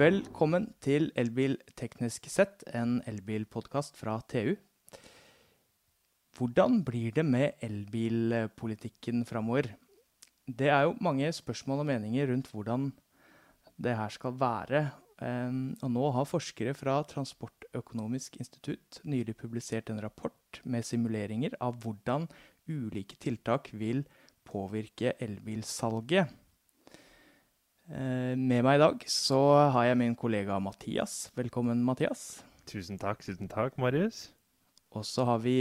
Velkommen til Elbil teknisk sett, en elbilpodkast fra TU. Hvordan blir det med elbilpolitikken framover? Det er jo mange spørsmål og meninger rundt hvordan det her skal være. Um, og nå har forskere fra Transportøkonomisk institutt nylig publisert en rapport med simuleringer av hvordan ulike tiltak vil påvirke elbilsalget. Uh, med meg i dag så har jeg min kollega Mathias. Velkommen, Mathias. Tusen takk, tusen takk, Marius. Og så har vi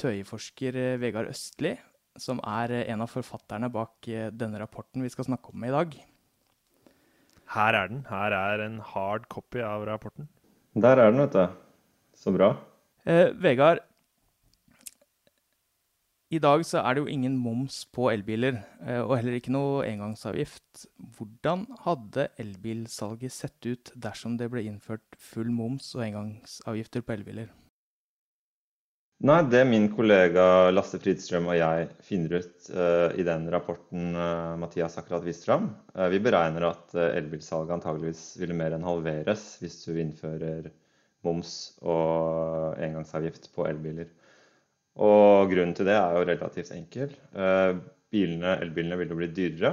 tøyeforsker uh, Vegard Østli, som er en av forfatterne bak denne rapporten vi skal snakke om i dag. Her er den. Her er en hard copy av rapporten. Der er den, vet du. Så bra. Eh, Vegard, i dag så er det jo ingen moms på elbiler, eh, og heller ikke noe engangsavgift. Hvordan hadde elbilsalget sett ut dersom det ble innført full moms og engangsavgifter på elbiler? Nei, det min kollega Lasse Fridstrøm og jeg finner ut uh, i den rapporten uh, Mathias akkurat viste fram, uh, vi beregner at elbilsalget antageligvis ville mer enn halveres hvis du innfører moms og engangsavgift på elbiler. Og grunnen til det er jo relativt enkel. Bilene, elbilene vil jo bli dyrere,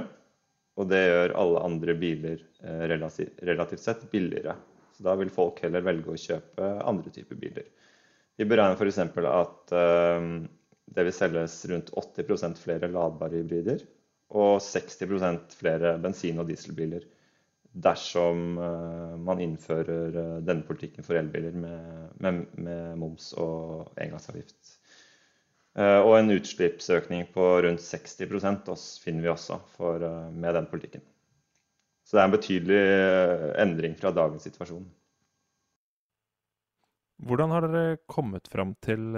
og det gjør alle andre biler relativt, relativt sett billigere. Så da vil folk heller velge å kjøpe andre typer biler. Vi beregner f.eks. at uh, det vil selges rundt 80% flere ladbare hybrider og 60% flere bensin- og dieselbiler dersom man innfører denne politikken for elbiler med, med, med moms og engangsavgift. Og en utslippsøkning på rundt 60% finner vi også for, med den politikken. Så det er en betydelig endring fra dagens situasjon. Hvordan har dere kommet fram til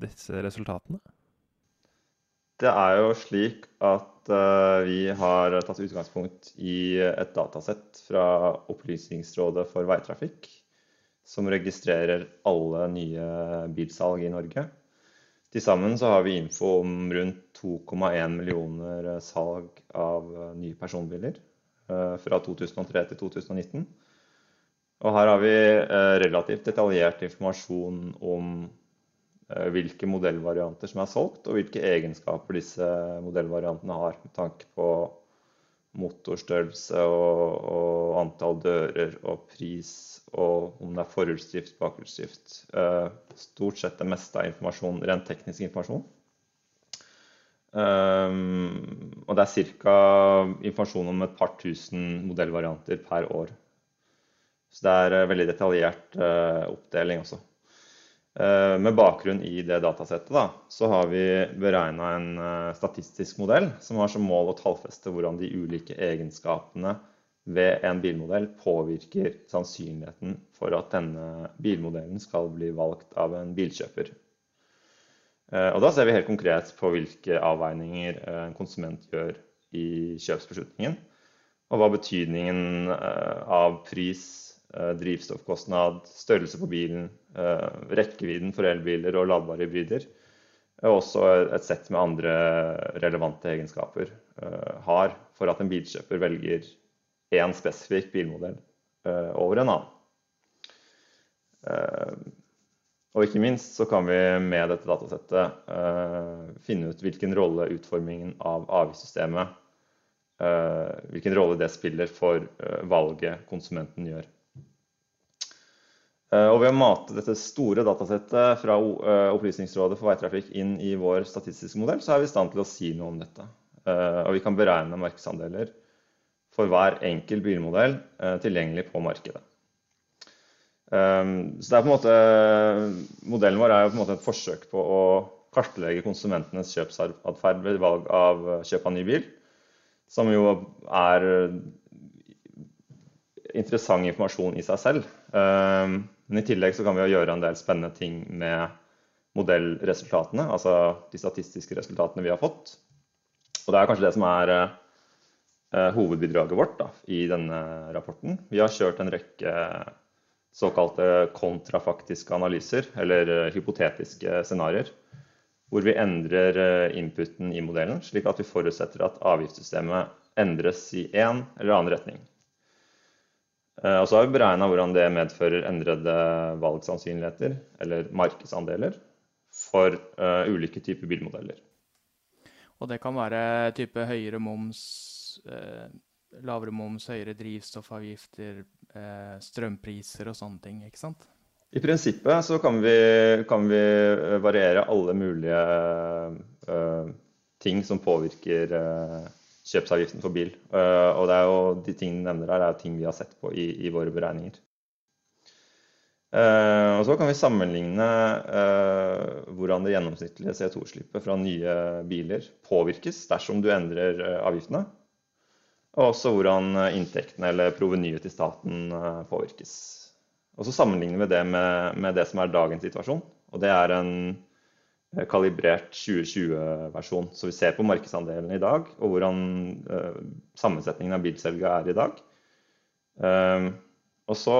disse resultatene? Det er jo slik at vi har tatt utgangspunkt i et datasett fra Opplysningsrådet for veitrafikk, som registrerer alle nye bilsalg i Norge. Til sammen så har vi info om rundt 2,1 millioner salg av nye personbiler uh, fra 2003 til 2019. Og her har vi eh, relativt detaljert informasjon om eh, hvilke modellvarianter som er solgt, og hvilke egenskaper disse modellvariantene har med tanke på motorstørrelse og, og antall dører og pris og om det er forhjulsdrift, bakhjulsdrift. Eh, stort sett det meste av informasjon, rent teknisk informasjon. Um, og det er ca. informasjon om et par tusen modellvarianter per år. Så det er en veldig detaljert oppdeling også. Med bakgrunn i det datasettet da, så har vi beregna en statistisk modell som har som mål å tallfeste hvordan de ulike egenskapene ved en bilmodell påvirker sannsynligheten for at denne bilmodellen skal bli valgt av en bilkjøper. Og Da ser vi helt konkret på hvilke avveininger en konsument gjør i kjøpsbeslutningen. Og hva betydningen av pris, Eh, drivstoffkostnad, størrelse på bilen, eh, rekkevidden for elbiler og ladbare hybrider. Og også et sett med andre relevante egenskaper eh, har for at en bilkjøper velger én spesifikk bilmodell over en annen. Og ikke minst så kan vi med dette datasettet finne ut hvilken rolle utformingen av avgiftssystemet hvilken rolle det spiller for valget konsumenten gjør. Eh, og ved å mate dette store datasettet fra eh, Opplysningsrådet for veitrafikk inn i vår statistiske modell, så er vi i stand til å si noe om dette. Eh, og vi kan beregne markedsandeler for hver enkel bilmodell tilgjengelig på markedet. Så det på en måte, Modellen vår er jo på en måte et forsøk på å kartlegge konsumentenes kjøpsatferd ved valg av kjøp av ny bil, som jo er interessant informasjon i seg selv. Men i tillegg så kan vi jo gjøre en del spennende ting med modellresultatene, altså de statistiske resultatene vi har fått. Og det er kanskje det som er eh, hovedbidraget vårt da, i denne rapporten. Vi har kjørt en rekke såkalte kontrafaktiske analyser, eller eh, hypotetiske scenarioer, hvor vi endrer eh, inputen i modellen, slik at vi forutsetter at avgiftssystemet endres i én eller annen retning. Eh, og så har vi beregna hvordan det medfører endrede valgsannsynligheter, eller markedsandeler, for ulike typer bilmodeller. Og det kan være type høyere moms, eh, lavere moms, høyere drivstoffavgifter, eh, strømpriser og sånne ting, ikke sant? I prinsippet så kan vi, kan vi variere alle mulige eh, ting som påvirker uh, kjøpsavgiften for bil. Uh, og det er jo, de tingene du nevner her, er ting vi har sett på i, i våre beregninger. Uh, og Så kan vi sammenligne uh, hvordan det gjennomsnittlige CO2-slippet fra nye biler påvirkes dersom du endrer uh, avgiftene. Og også hvordan inntektene eller provenyet til staten påvirkes. Og Så sammenligner vi det med, med, det som er dagens situasjon. Og det er en kalibrert 2020-versjon. Så vi ser på markedsandelen i dag, og hvordan sammensetningen av bilselga er i dag. og så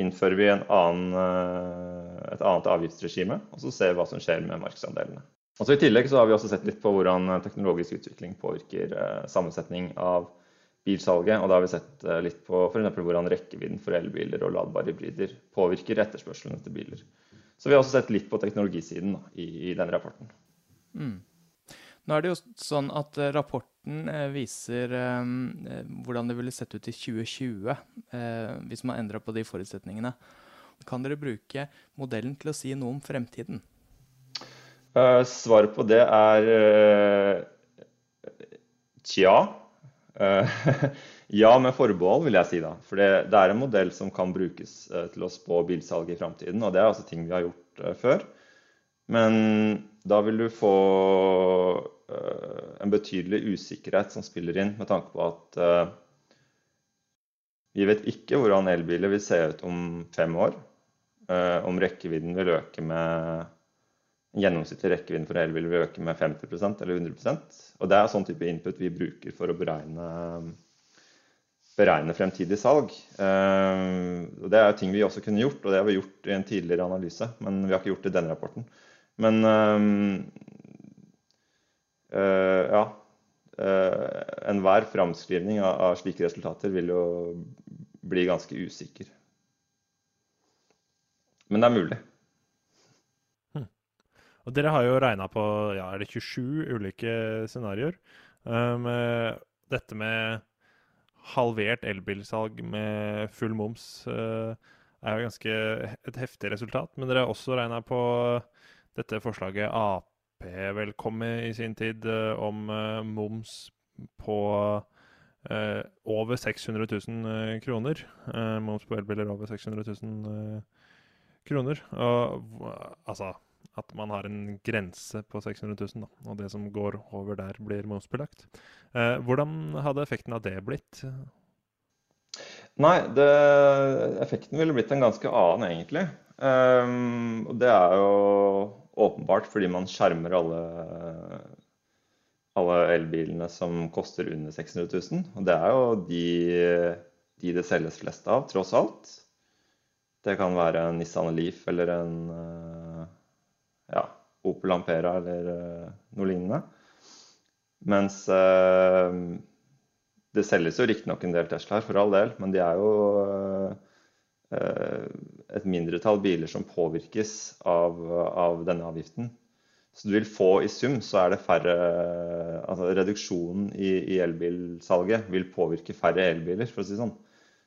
innfører vi annen, uh, et annet avgiftsregime, og så ser vi hva som skjer med markedsandelene. Altså I tillegg så har vi også sett litt på hvordan teknologisk utvikling påvirker eh, sammensetning av bilsalget. Og da har vi sett eh, litt på f.eks. hvordan rekkevidden for elbiler og ladbare hybrider påvirker etterspørselen etter biler. Så vi har også sett litt på teknologisiden da, i, i denne rapporten. Mm. Nå er det jo sånn at eh, rapporten eh, viser eh, hvordan det ville sett ut i 2020 hvis man endra på de forutsetningene. Kan dere bruke modellen til å si noe om fremtiden? Svaret på det er tja. ja, med forbehold, vil jeg si da. For det, det, er en modell som kan brukes til å spå bilsalg i framtiden. Og det er altså ting vi har gjort før. Men da vil du få en betydelig usikkerhet som spiller inn, med tanke på at vi vet ikke hvordan elbiler vil se ut om fem år. Om rekkevidden vil øke med gjennomsnittlig rekkevidden for elbil vil øke med 50% eller 100% Og Det er sånn type input vi bruker for å beregne, beregne fremtidig salg. og Det er ting vi også kunne gjort, og det har vi gjort i en tidligere analyse. Men vi har ikke gjort det i denne rapporten. Men øh, ja. Enhver framskrivning av, slike resultater vil jo bli ganske usikker. Men det er mulig. Og Dere har jo regna på ja, er det 27 ulike scenarioer. Um, dette med halvert elbilsalg med full moms uh, er jo ganske et heftig resultat. Men dere har også regna på dette forslaget Ap vel kom i sin tid, uh, om uh, moms på over 600 000 kroner. moms på elbiler over 600 000 kroner. Og altså at man har en grense på 600 000, da, og det som går over der, blir momsbelagt. hvordan hadde effekten av det blitt? Nei, det, effekten ville blitt en ganske annen, egentlig. Um, det er jo åpenbart fordi man skjermer alle, alle elbilene som koster under 600 000. Og det er jo de, de, det selges flest av, tross alt. Det kan være en Nissan Leaf eller en ja, Opel Ampera eller noe lignende. Mens uh, det selges jo riktignok en del Teslaer, for all del, men de er jo uh, et mindretall biler som påvirkes av, av, denne avgiften. Så du vil få i sum så er det færre Altså reduksjonen i, i elbilsalget vil påvirke færre elbiler, for å si det sånn.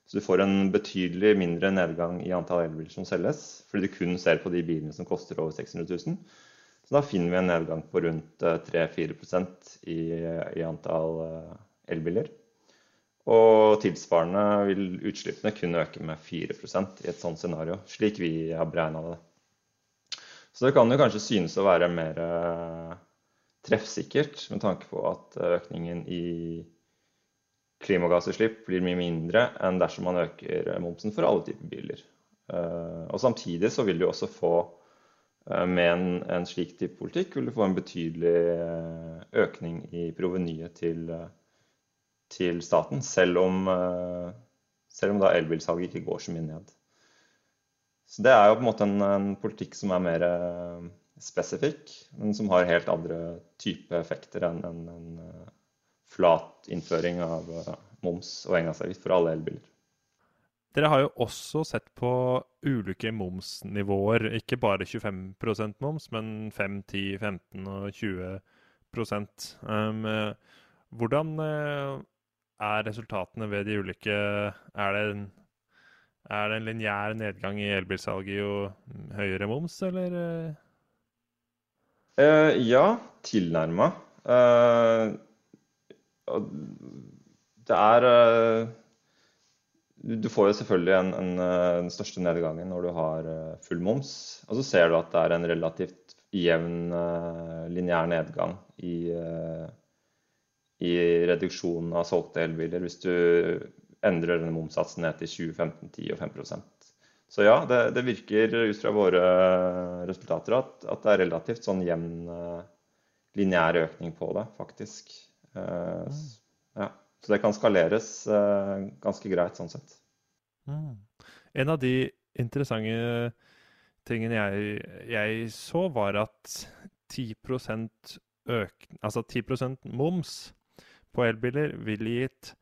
Så du får en betydelig mindre nedgang i antall elbiler som selges, fordi du kun ser på de bilene som koster over 600 000. Så da finner vi en nedgang på rundt 3-4 eh, i, i antall eh, elbiler. Og tilsvarende vil utslippene kunne øke med 4% i et sånt scenario, slik vi har beregna det. Så det kan jo kanskje synes å være mer eh, treffsikkert med tanke på at økningen i klimagassutslipp blir mye mindre enn dersom man øker momsen for alle typer biler. Eh, og Samtidig så vil du også få, eh, med en, en slik type politikk, vil du få en betydelig økning i provenyet til til staten, selv om, eh, selv om da elbilsalget ikke går så mye ned. Så Det er jo på en måte en, en politikk som er mer eh, spesifikk, men som har helt andre type effekter enn en, en, eh, flat innføring av moms og engangsavgift for alle elbiler. dere har jo også sett på ulike momsnivåer. Ikke bare 25% moms, men 5, 10, 15 og 20 um, Hvordan er resultatene ved de ulike Er det en, er det en lineær nedgang i elbilsalget jo høyere moms, eller? Uh, ja, tilnærma. Uh, det er uh, Du får jo selvfølgelig en, en, den største nedgangen når du har full moms. Og så ser du at det er en relativt jevn lineær nedgang i i reduksjonen av solgte elbiler hvis du endrer denne momssatsen ned til 20, 15, 10 og 5% Så ja, det, det virker ut fra våre resultater at, at, det er relativt sånn jevn lineær økning på det, faktisk. Uh, mm. ja. Så det kan skaleres uh, ganske greit sånn sett. Mm. En av de interessante tingene jeg, jeg så, var at 10% øk, altså 10% moms på elbiler ville gitt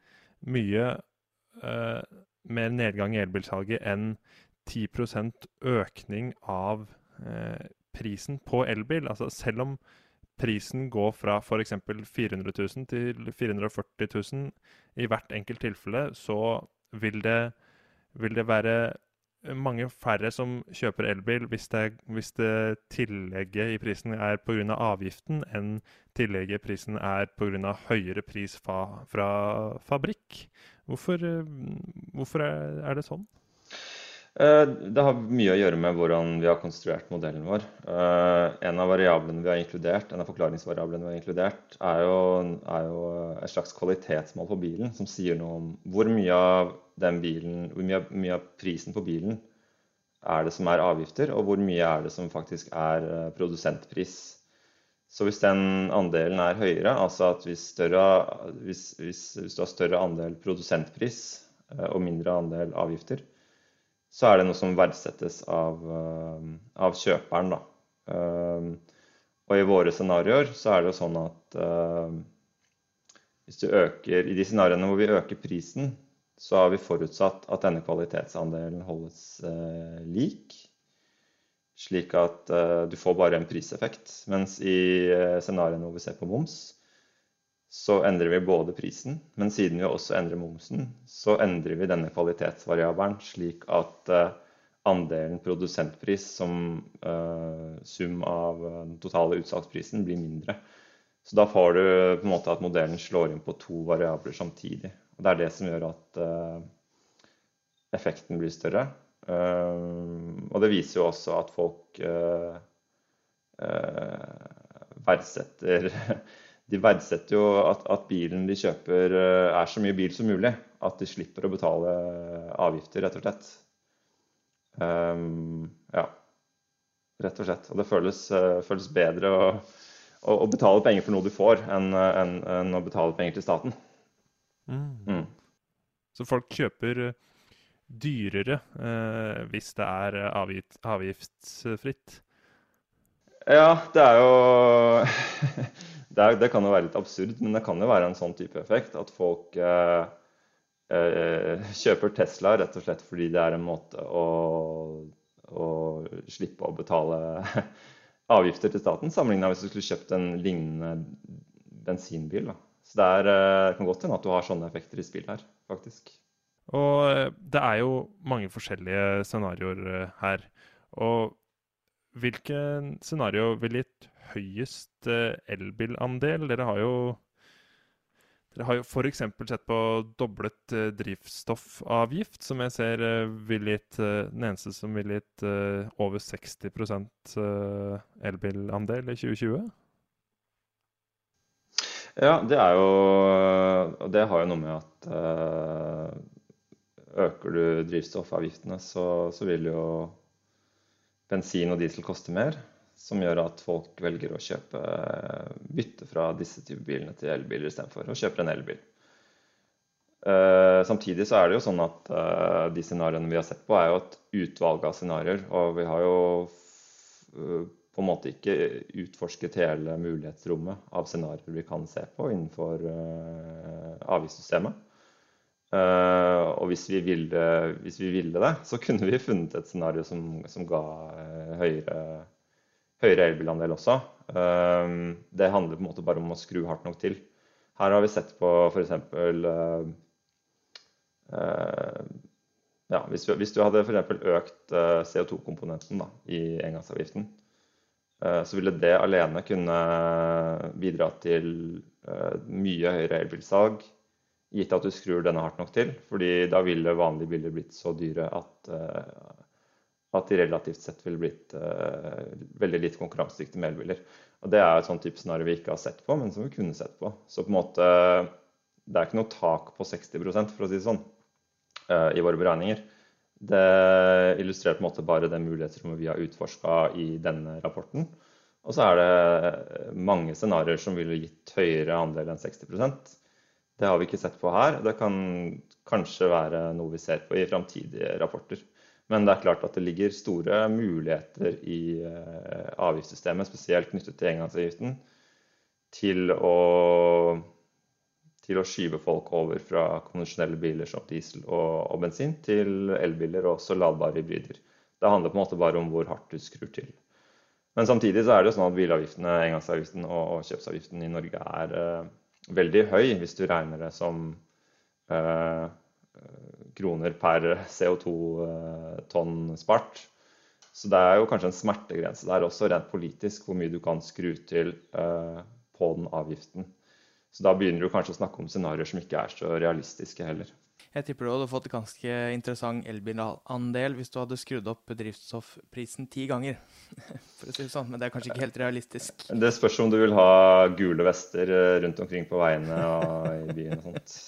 mye uh, mer nedgang i elbilsalget enn 10 økning av uh, prisen på elbil. Altså selv om prisen går fra f.eks. 400 000 til 440 000 i hvert enkelt tilfelle, så vil det, vil det være mange færre som kjøper elbil hvis det, hvis det tillegget i prisen er pga. avgiften, enn tillegget i prisen er pga. høyere pris fra, fra fabrikk. Hvorfor, hvorfor er, det sånn? Eh, det har mye å gjøre med hvordan vi har konstruert modellen vår. Eh, en av variablene vi har inkludert, en av forklaringsvariablene vi har inkludert, er jo, er jo et slags kvalitetsmål på bilen, som sier noe om hvor mye av bilen, hvor mye, mye, av prisen på bilen er det som er avgifter, og hvor mye er det som faktisk er eh, produsentpris. Så hvis den andelen er høyere, altså at hvis, større, hvis, hvis, hvis du har større andel produsentpris og mindre andel avgifter, så er det noe som verdsettes av, eh, av kjøperen. Da. Og i våre scenarioer så er det jo sånn at hvis du øker I de scenarioene hvor vi øker prisen, så har vi forutsatt at denne kvalitetsandelen holdes eh, lik. Slik at eh, du får bare en priseffekt. Mens i eh, scenarioene hvor vi ser på moms, så endrer vi både prisen, men siden vi også endrer momsen, så endrer vi denne kvalitetsvariabelen slik at eh, andelen produsentpris som eh, sum av eh, den totale utsalgsprisen blir mindre. Så da får du på en måte at modellen slår inn på to variabler samtidig. Og det er det som gjør at effekten blir større. Og det viser jo også at folk verdsetter De verdsetter jo at, at, bilen de kjøper er så mye bil som mulig. At de slipper å betale avgifter, rett og slett. Um, ja, rett og slett. Og det føles, føles bedre å, å, å, betale penger for noe du får, enn en, en å betale penger til staten. Mm. Mm. Så folk kjøper eh, dyrere eh, hvis det er eh, avgift, avgiftsfritt? Ja, det er jo det, er, det, kan jo være litt absurd, men det kan jo være en sånn type effekt. At folk eh, eh, kjøper Tesla rett og slett fordi det er en måte å, å slippe å betale avgifter til staten, sammenligna hvis du skulle kjøpt en lignende bensinbil. Da. Så det, er, eh, kan godt hende at du har sånne effekter i spill her, faktisk. Og eh, det er jo mange forskjellige scenarioer eh, her. Og hvilken scenario vil gitt høyest elbilandel? Dere har jo dere har jo f.eks. sett på doblet drivstoffavgift, som jeg ser vil gitt Den eneste som vil gitt over 60% elbilandel i 2020? Ja, det er jo det har jo noe med at øker du drivstoffavgiftene, så, så, vil jo bensin og diesel koste mer. Som gjør at folk velger å kjøpe bytte fra disse type bilene til elbiler istedenfor å kjøpe en elbil. Uh, samtidig så er det jo sånn at uh, de scenarioene vi har sett på, er jo et utvalg av scenarioer. Og vi har jo på en måte ikke utforsket hele mulighetsrommet av scenarioer vi kan se på innenfor uh, avgiftssystemet. Uh, og hvis vi, ville, hvis vi, ville, det, så kunne vi funnet et scenario som, som ga uh, høyere, høyere elbilandel også. Uh, det handler på en måte bare om å skru hardt nok til. Her har vi sett på f.eks. Ja, hvis, vi, hvis, du hadde for økt CO2-komponenten i engangsavgiften, så ville det alene kunne bidra til mye høyere elbilsalg gitt at du skrur denne hardt nok til. fordi da ville vanlige biler blitt så dyre at, at de relativt sett ville blitt uh, veldig lite konkurransedyktige med elbiler. Og Det er et sånn type scenario vi ikke har sett på, men som vi kunne sett på. Så på en måte, det er ikke noe tak på 60 for å si det sånn, uh, i våre beregninger. Det illustrerer på en måte bare det mulighetsrommet vi har utforska i denne rapporten. Og så er det mange scenarioer som ville gitt høyere andel enn 60% det har vi ikke sett på her. Det kan kanskje være noe vi ser på i framtidige rapporter. Men det er klart at det ligger store muligheter i eh, avgiftssystemet, spesielt knyttet til engangsavgiften, til å, til å skyve folk over fra konvensjonelle biler som diesel og, og bensin til elbiler og også ladbare hybrider. Det handler på en måte bare om hvor hardt du skrur til. Men samtidig så er det jo sånn at bilavgiftene, engangsavgiften og, og kjøpsavgiften i Norge er eh, veldig høy hvis du regner det som eh, kroner per CO2-tonn eh, spart. Så det er jo kanskje en smertegrense der også, rent politisk, hvor mye du kan skru til eh, på den avgiften. Så da begynner du kanskje å snakke om scenarioer som ikke er så realistiske heller. Jeg tipper du hadde fått ganske interessant elbilandel hvis du hadde skrudd opp drivstoffprisen ti ganger. for å si det sånn, Men det er kanskje ikke helt realistisk. Det spørs om du vil ha gule vester eh, rundt omkring på veiene og i byen og sånt.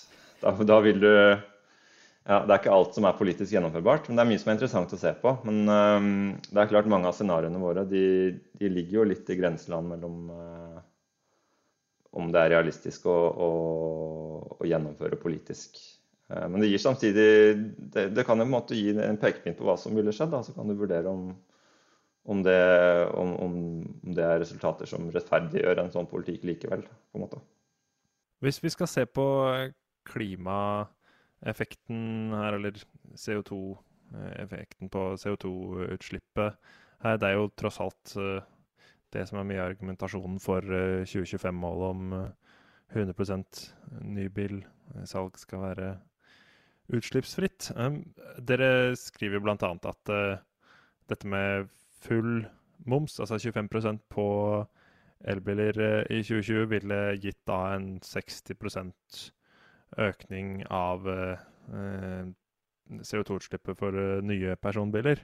Da, da vil du ja, Det er ikke alt som er politisk gjennomførbart, men det er mye som er interessant å se på. Men um, det er klart mange av scenarioene våre de, de, ligger jo litt i grenseland mellom uh, om det er realistisk å, å, å gjennomføre politisk. Uh, men det gir samtidig det, det, kan jo på en måte gi en pekepinn på hva som ville skjedd. Så kan du vurdere om, om, det, om, om, det, er resultater som rettferdiggjør en sånn politikk likevel. på en måte. Hvis vi skal se på klimaeffekten her, eller CO2-effekten på CO2-utslippet Det er jo tross alt eh, det som er mye av argumentasjonen for 2025-målet om 100 eh, nybilsalg skal være utslippsfritt. Dere skriver bl.a. at dette med full moms, altså 25% på elbiler i 2020, ville gitt da en 60 økning av uh, CO2-utslippet for nye personbiler.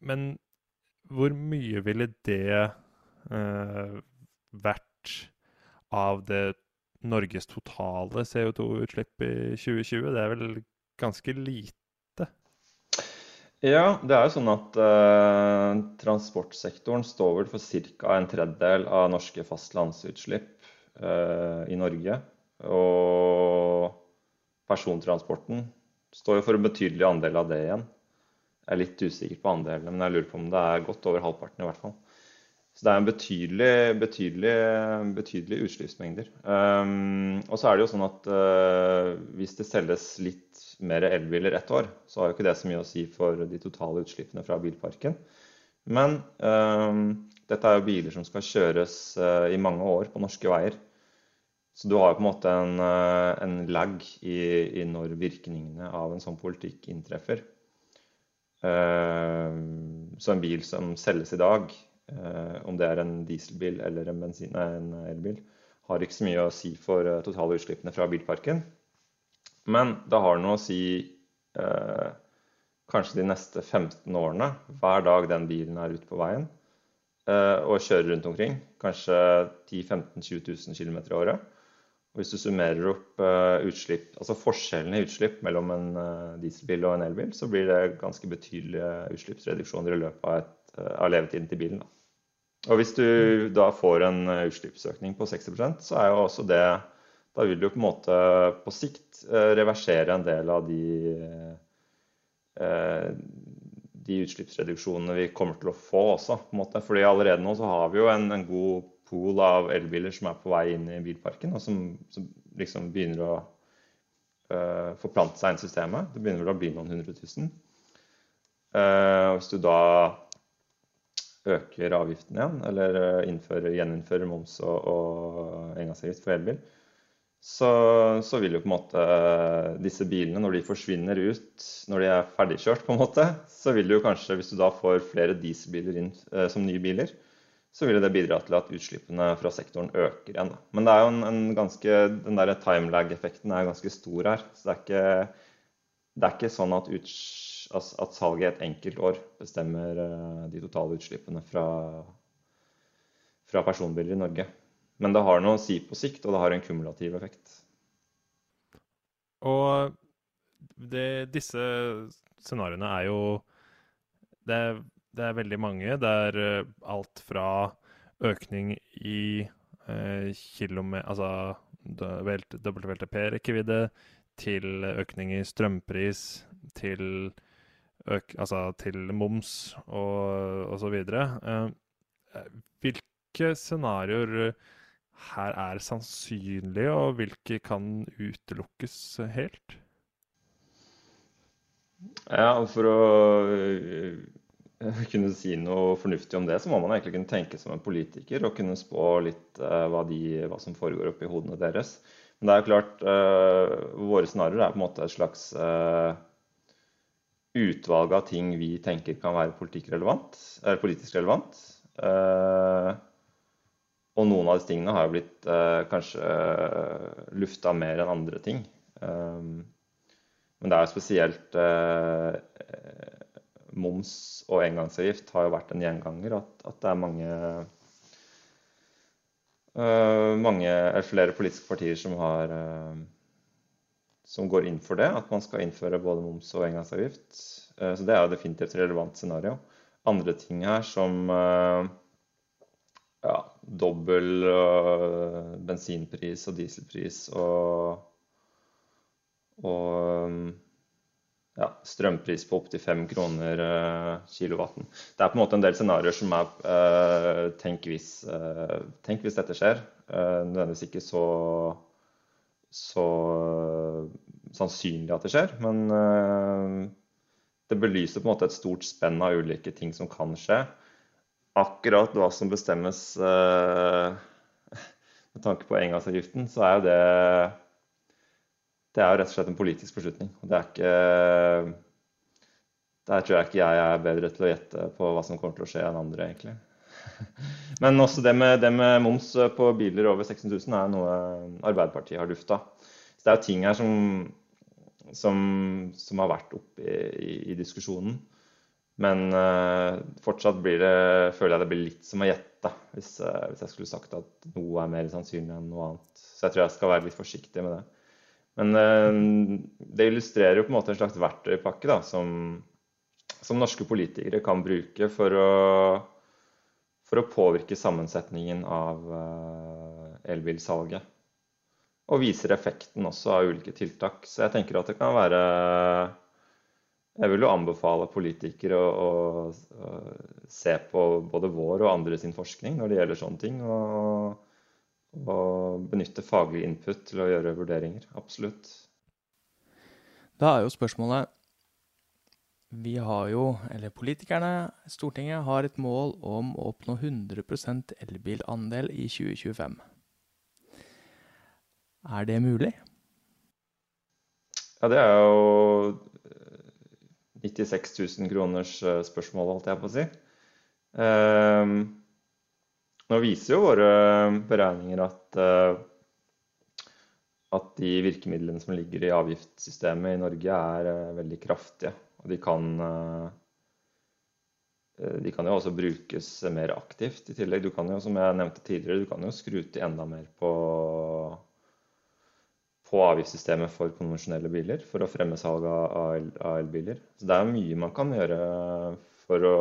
men hvor mye ville det vært av det Norges totale CO2-utslipp i 2020. Det er vel ganske lite? Ja, det er jo sånn at eh, transportsektoren står vel for ca. en tredjedel av norske fastlandsutslipp eh, i Norge. Og persontransporten står jo for en betydelig andel av det igjen. Jeg er litt usikker på andelene, men jeg lurer på om det er godt over halvparten i hvert fall. Så det er en betydelig, betydelig, betydelig utslippsmengder. Um, og så er det jo sånn at uh, hvis det selges litt mer elbiler ett år, så har jo ikke det så mye å si for de totale utslippene fra bilparken. Men um, dette er jo biler som skal kjøres uh, i mange år på norske veier. Så du har jo på en måte en, uh, en lag i, i, når virkningene av en sånn politikk inntreffer. så en bil som selges i dag, Eh, om det er en dieselbil eller en, bensin, nei, en elbil, har ikke så mye å si for totale utslippene fra bilparken. Men det har noe å si eh, kanskje de neste 15 årene, hver dag den bilen er ute på veien eh, og kjører rundt omkring. Kanskje 10 15 20 000 km i året. Og hvis du summerer opp eh, utslipp, altså forskjellene i utslipp mellom en eh, dieselbil og en elbil, så blir det ganske betydelige utslippsreduksjoner i løpet av, et, av levetiden til bilen. Da. Og hvis du da får en eh, utslippsøkning på 60% så er jo også det Da vil du på en måte på sikt eh, reversere en del av de, eh, de utslippsreduksjonene vi kommer til å få også. på en måte. Fordi allerede nå så har vi jo en, en god pool av elbiler som er på vei inn i bilparken, og som, som liksom begynner å uh, forplante seg inn i systemet. Det begynner vel å bli noen hundre tusen. Uh, hvis du da øker avgiften igjen, eller innfører, gjeninnfører moms og, og engangsavgift for elbil, så, så, vil jo på en måte disse bilene, når de forsvinner ut, når de er ferdigkjørt, på en måte, så vil du kanskje, hvis du da får flere dieselbiler inn eh, som nye biler, så vil det bidra til at utslippene fra sektoren øker igjen. Men det er jo en, en ganske, den der timelag-effekten er ganske stor her. Så det er ikke, det er ikke sånn at, uts, at salget et enkelt år bestemmer eh, de totale utslippene fra, fra personbiler i Norge. Men det har noe å si på sikt, og det har en kumulativ effekt. Og det, disse scenarioene er jo det er, det er, veldig mange. Det er uh, alt fra økning i eh, kilometer Altså WLTP-rekkevidde, til økning i strømpris, til, øk, altså, til moms og osv. eh, hvilke scenarioer her er sannsynlige, og hvilke kan utelukkes helt? Ja, For å uh, kunne si noe fornuftig om det, så må man egentlig kunne tenke som en politiker og kunne spå litt uh, hva, de, hva, som foregår oppi hodene deres. Men det er jo klart, uh, våre scenarioer er på en måte et slags utvalg av ting vi tenker kan være relevant. politisk relevant. Og noen av disse tingene har jo blitt eh, kanskje lufta mer enn andre ting. Men det er jo spesielt moms og engangsavgift har jo vært en gjenganger. At, at det er mange, uh, mange flere politiske partier som, har, som går inn for det. At man skal innføre både moms og engangsavgift. så det er jo definitivt et relevant scenario. Andre ting her som ja, dobbel uh, bensinpris og dieselpris og, og ja, strømpris på opptil 5 kroner eh, kilowatten. Det er på en måte en del scenarioer som er eh, tenk, hvis, eh, tenk, hvis, dette skjer. Uh, nødvendigvis ikke så, så sannsynlig at det skjer, men det belyser på en måte et stort spenn av ulike ting som kan skje akkurat hva som bestemmes med tanke på engangsavgiften, så er jo det Det er jo rett og slett en politisk beslutning. Det er ikke Der tror jeg ikke jeg er bedre til å gjette på hva som kommer til å skje enn andre, egentlig. Men også det med, det med moms på biler over 16 000 er noe Arbeiderpartiet har lufta. Så det er jo ting her som, som, som har vært oppe i, i, i diskusjonen. Men uh, fortsatt det, føler jeg det blir litt som å gjette, hvis, uh, hvis, jeg skulle sagt at noe er mer sannsynlig enn noe annet. Så jeg tror jeg skal være litt forsiktig med det. Men uh, det illustrerer jo på en måte en slags verktøypakke da, som, som norske politikere kan bruke for å, for å påvirke sammensetningen av elbilsalget. Og viser effekten også av ulike tiltak. Så jeg tenker at det kan være jeg vil jo anbefale politikere å, å, å, se på både vår og andres forskning når det gjelder sånne ting. Og, og benytte faglig input til å gjøre vurderinger. Absolutt. Da er jo spørsmålet Vi har jo, eller politikerne, Stortinget, har et mål om å oppnå 100% elbilandel i 2025. Er det mulig? Ja, det er jo 96 000 kroners eh, spørsmål, holdt jeg på å si. Ehm, nå viser jo våre beregninger at, eh, at de virkemidlene som ligger i avgiftssystemet i Norge, er eh, veldig kraftige. Og de kan, de kan jo også brukes mer aktivt i tillegg. Du kan jo, som jeg nevnte tidligere, du kan jo skru til enda mer på på avgiftssystemet for konvensjonelle biler for å fremme salg av, elbiler. Så det er mye man kan gjøre for å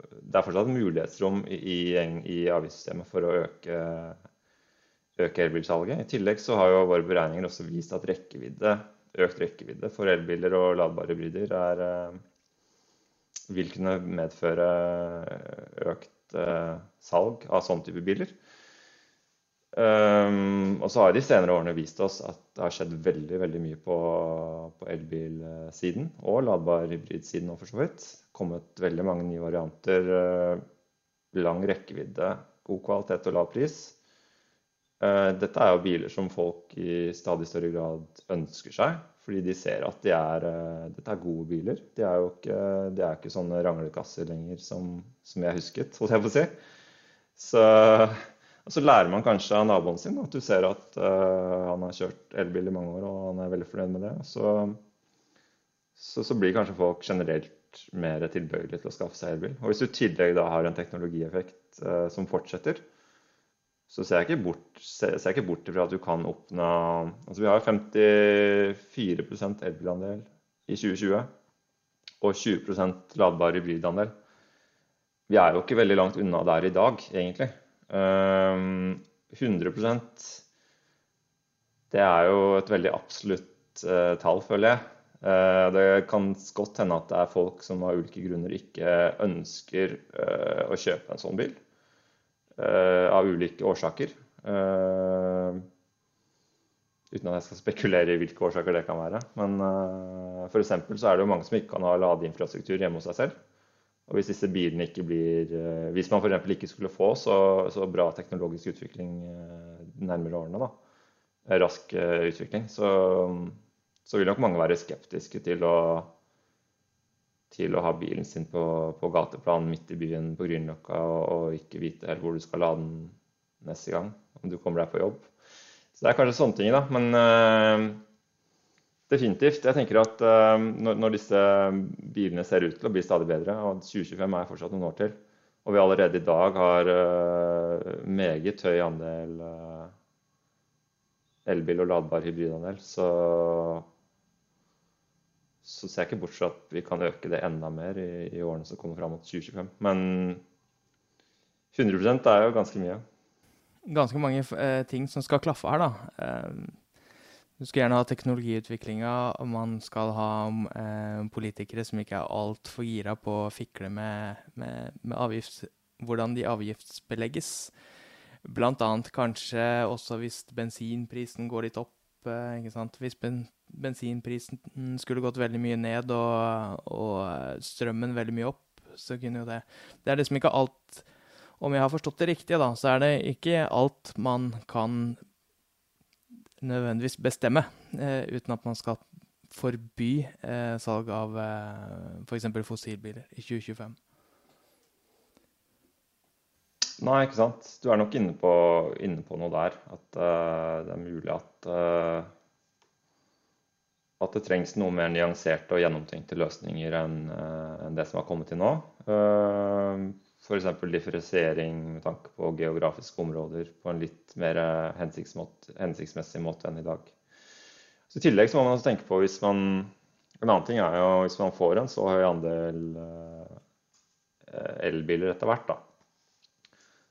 Det er fortsatt mulighetsrom i, i avgiftssystemet for å øke, øke, elbilsalget. I tillegg så har jo våre beregninger også vist at rekkevidde, økt rekkevidde for elbiler og ladbare hybrider er, eh, vil kunne medføre økt eh, salg av sånn type biler. Um, og så har de senere årene vist oss at det har skjedd veldig veldig mye på, på elbilsiden og ladbar hybridsiden nå, for så vidt. Kommet veldig mange nye varianter. Uh, lang rekkevidde, god kvalitet og lav pris. Uh, dette er jo biler som folk i stadig større grad ønsker seg. Fordi de ser at de er, uh, dette er gode biler. De er jo ikke, de er ikke sånne ranglekasser lenger som, som jeg husket, holdt jeg på å si. Så og så lærer man kanskje av naboen sin at du ser at uh, han har kjørt elbil i mange år og han er veldig fornøyd med det. Så, så, så blir kanskje folk generelt mer tilbøyelige til å skaffe seg elbil. Og hvis du i tillegg da har en teknologieffekt uh, som fortsetter, så ser jeg ikke bort, ser, ser ikke bort ifra at du kan oppnå Altså vi har 54% elbilandel i 2020 og 20% ladbar hybridandel. Vi er jo ikke veldig langt unna der i dag, egentlig. 100% ehm, det er jo et veldig absolutt uh, tall, føler jeg. Uh, det kan godt hende at det er folk som av ulike grunner ikke ønsker å kjøpe en sånn bil. av ulike årsaker. uten at jeg skal spekulere i hvilke årsaker det kan være. Men uh, f.eks. så er det jo mange som ikke kan ha ladeinfrastruktur hjemme hos seg selv. Og hvis disse bilene ikke blir eh, Hvis man f.eks. ikke skulle få så, så, bra teknologisk utvikling de nærmere årene, da, eh, rask utvikling, så, så, vil nok mange være skeptiske til å, til å ha bilen sin på, på gateplan midt i byen på Grünerløkka og, ikke vite helt hvor du skal lade den neste gang, om du kommer deg på jobb. Så det er kanskje sånne ting, da. Men Definitivt. Jeg tenker at uh, når, disse bilene ser ut til å bli stadig bedre, og 2025 er fortsatt noen år til, og vi allerede i dag har uh, meget høy andel uh, elbil og ladbar hybridandel, så, så ser jeg ikke bort fra at vi kan øke det enda mer i, i årene som kommer fram mot 2025. Men 100% er jo ganske mye. Ganske mange ting som skal klaffe her, da. Du skal gjerne ha teknologiutviklinga, og man skal ha eh, politikere som ikke er altfor gira på å fikle med, med, med avgifts, hvordan de avgiftsbelegges. Blant annet kanskje også hvis bensinprisen går litt opp. Eh? Hvis ben, bensinprisen skulle gått veldig mye ned og, og, strømmen veldig mye opp, så kunne jo det Det er liksom ikke alt Om jeg har forstått det riktig, da, så er det ikke alt man kan nødvendigvis bestemme, eh, uten at man skal forby eh, salg av eh, f.eks. fossilbiler i 2025. Nei, ikke sant. Du er nok inne på, inne på noe der. At uh, det er mulig at, uh, at det trengs noe mer nyanserte og gjennomtenkte løsninger enn uh, en det som har kommet til nå. Uh, F.eks. differensiering med tanke på geografiske områder på en litt mer hensiktsmessig måte enn i dag. Så I tillegg så må man også tenke på hvis man En annen ting er jo hvis man får en så høy andel eh, elbiler etter hvert, da.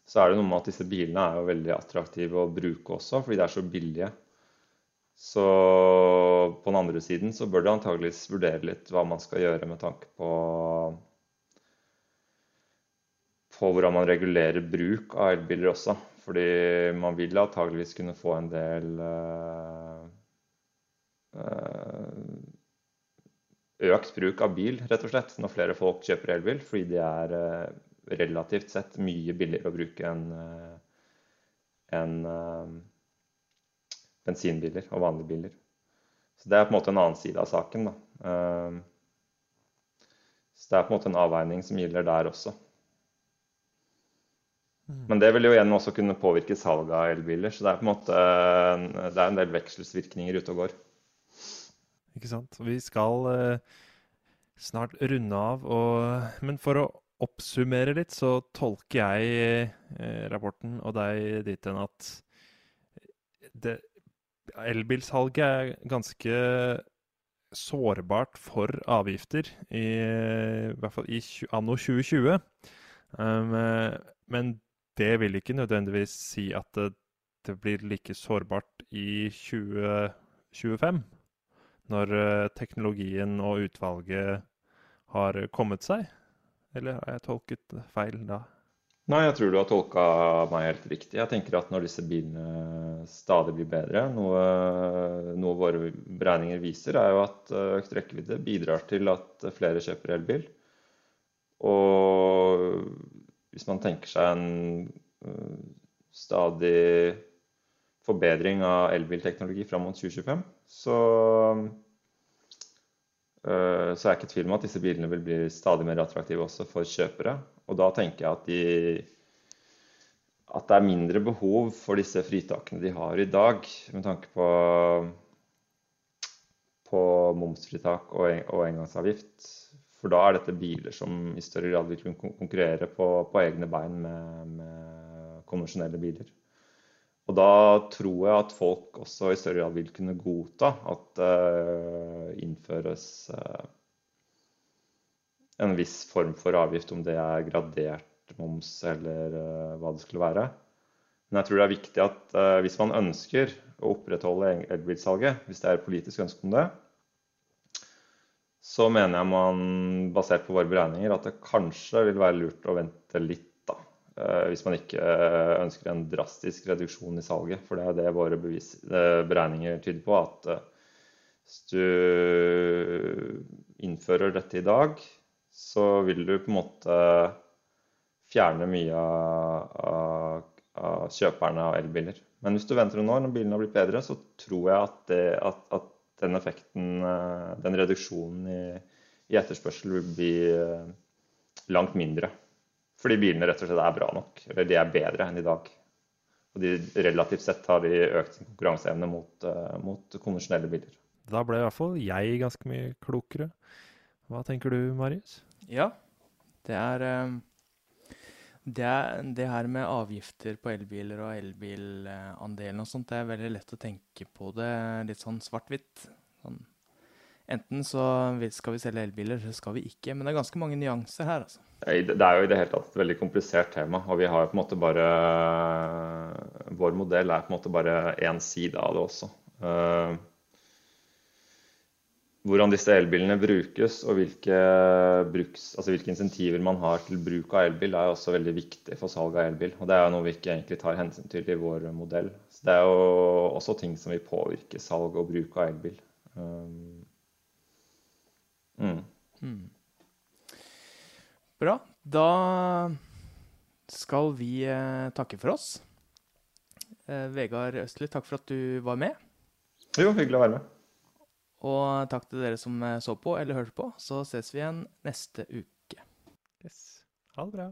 Så er det noe med at disse bilene er jo veldig attraktive å bruke også, fordi de er så billige. Så på den andre siden så bør det antageligvis vurdere litt hva man skal gjøre med tanke på på hvordan man regulerer bruk av elbiler også. Fordi man vil antageligvis kunne få en del uh, økt bruk av bil, rett og slett, når flere folk kjøper elbil. Fordi de er uh, relativt sett mye billigere å bruke enn en, bensinbiler og vanlige biler. Så det er på en måte en annen side av saken. Da. så det er på en måte en avveining som gjelder der også. Men det vil jo igjen også kunne påvirke salget av elbiler. Så det er på en måte det er en del vekselsvirkninger ute og går. Ikke sant. Vi skal eh, snart runde av. Og, men for å oppsummere litt, så tolker jeg eh, rapporten og deg dit hen at det, elbilsalget er ganske sårbart for avgifter, i, i hvert fall i anno 2020. Um, eh, men det vil ikke nødvendigvis si at det, det blir like sårbart i 2025, når uh, teknologien og utvalget har kommet seg? Eller har jeg tolket feil da? Nei, jeg tror du har tolka meg helt riktig. Jeg tenker at når disse bilene stadig blir bedre, noe, noe våre beregninger viser, er jo at økt rekkevidde bidrar til at flere kjøper elbil. Og hvis man tenker seg en uh, stadig forbedring av elbilteknologi fram mot 2025, så uh, så er jeg ikke i tvil om at disse bilene vil bli stadig mer attraktive også for kjøpere. Og da tenker jeg at, de, at det er mindre behov for disse fritakene de har i dag, med tanke på, på momsfritak og, og engangsavgift. For da er dette biler som i større grad vil kunne konkurrere på, på egne bein med, med, konvensjonelle biler. Og da tror jeg at folk også i større grad vil kunne godta at det uh, innføres uh, en viss form for avgift, om det er gradert moms eller uh, hva det skulle være. Men jeg tror det er viktig at hvis man ønsker å opprettholde elbilsalget, hvis det er politisk ønske om det, så mener jeg man, basert på våre beregninger, at det kanskje vil være lurt å vente litt, da. Uh, hvis man ikke ønsker en drastisk reduksjon i salget. For det er det våre bevis, beregninger tyder på. At hvis du innfører dette i dag, så vil du på en måte fjerne mye av, av kjøperne av elbiler. Men hvis du venter noen år, når bilene har blitt bedre, så tror jeg at, det, at, at den effekten, eh, den reduksjonen i, i, etterspørsel vil bli eh, langt mindre. Fordi bilene rett og slett er bra nok. Eller de er bedre enn i dag. Og de relativt sett har de økt sin konkurranseevne mot, uh, mot konvensjonelle biler. Da ble i hvert fall jeg ganske mye klokere. Hva tenker du, Marius? Ja, det er ehm, det, det her med avgifter på elbiler og elbilandelen og sånt, det er veldig lett å tenke på det litt sånn svart-hvitt. Sånn. Enten så skal vi selge elbiler, så skal vi ikke. Men det er ganske mange nyanser her, altså. Det er jo i det hele tatt et veldig komplisert tema. Og vi har på en måte bare Vår modell er på en måte bare én side av det også. Uh, hvordan disse elbilene brukes og hvilke, bruks, altså hvilke, insentiver man har til bruk av elbil, er også veldig viktig for salg av elbil. Og det er noe vi ikke egentlig tar hensyn til i vår modell. Så det er jo også ting som vil påvirke salg og bruk av elbil. Um, mm. Mm. Bra. Da skal vi eh, takke for oss. Eh, Vegard Østli, takk for at du var med. Jo, hyggelig å være med. Og takk til dere som eh, så på eller hørte på. Så ses vi igjen neste uke. Yes. Ha det bra.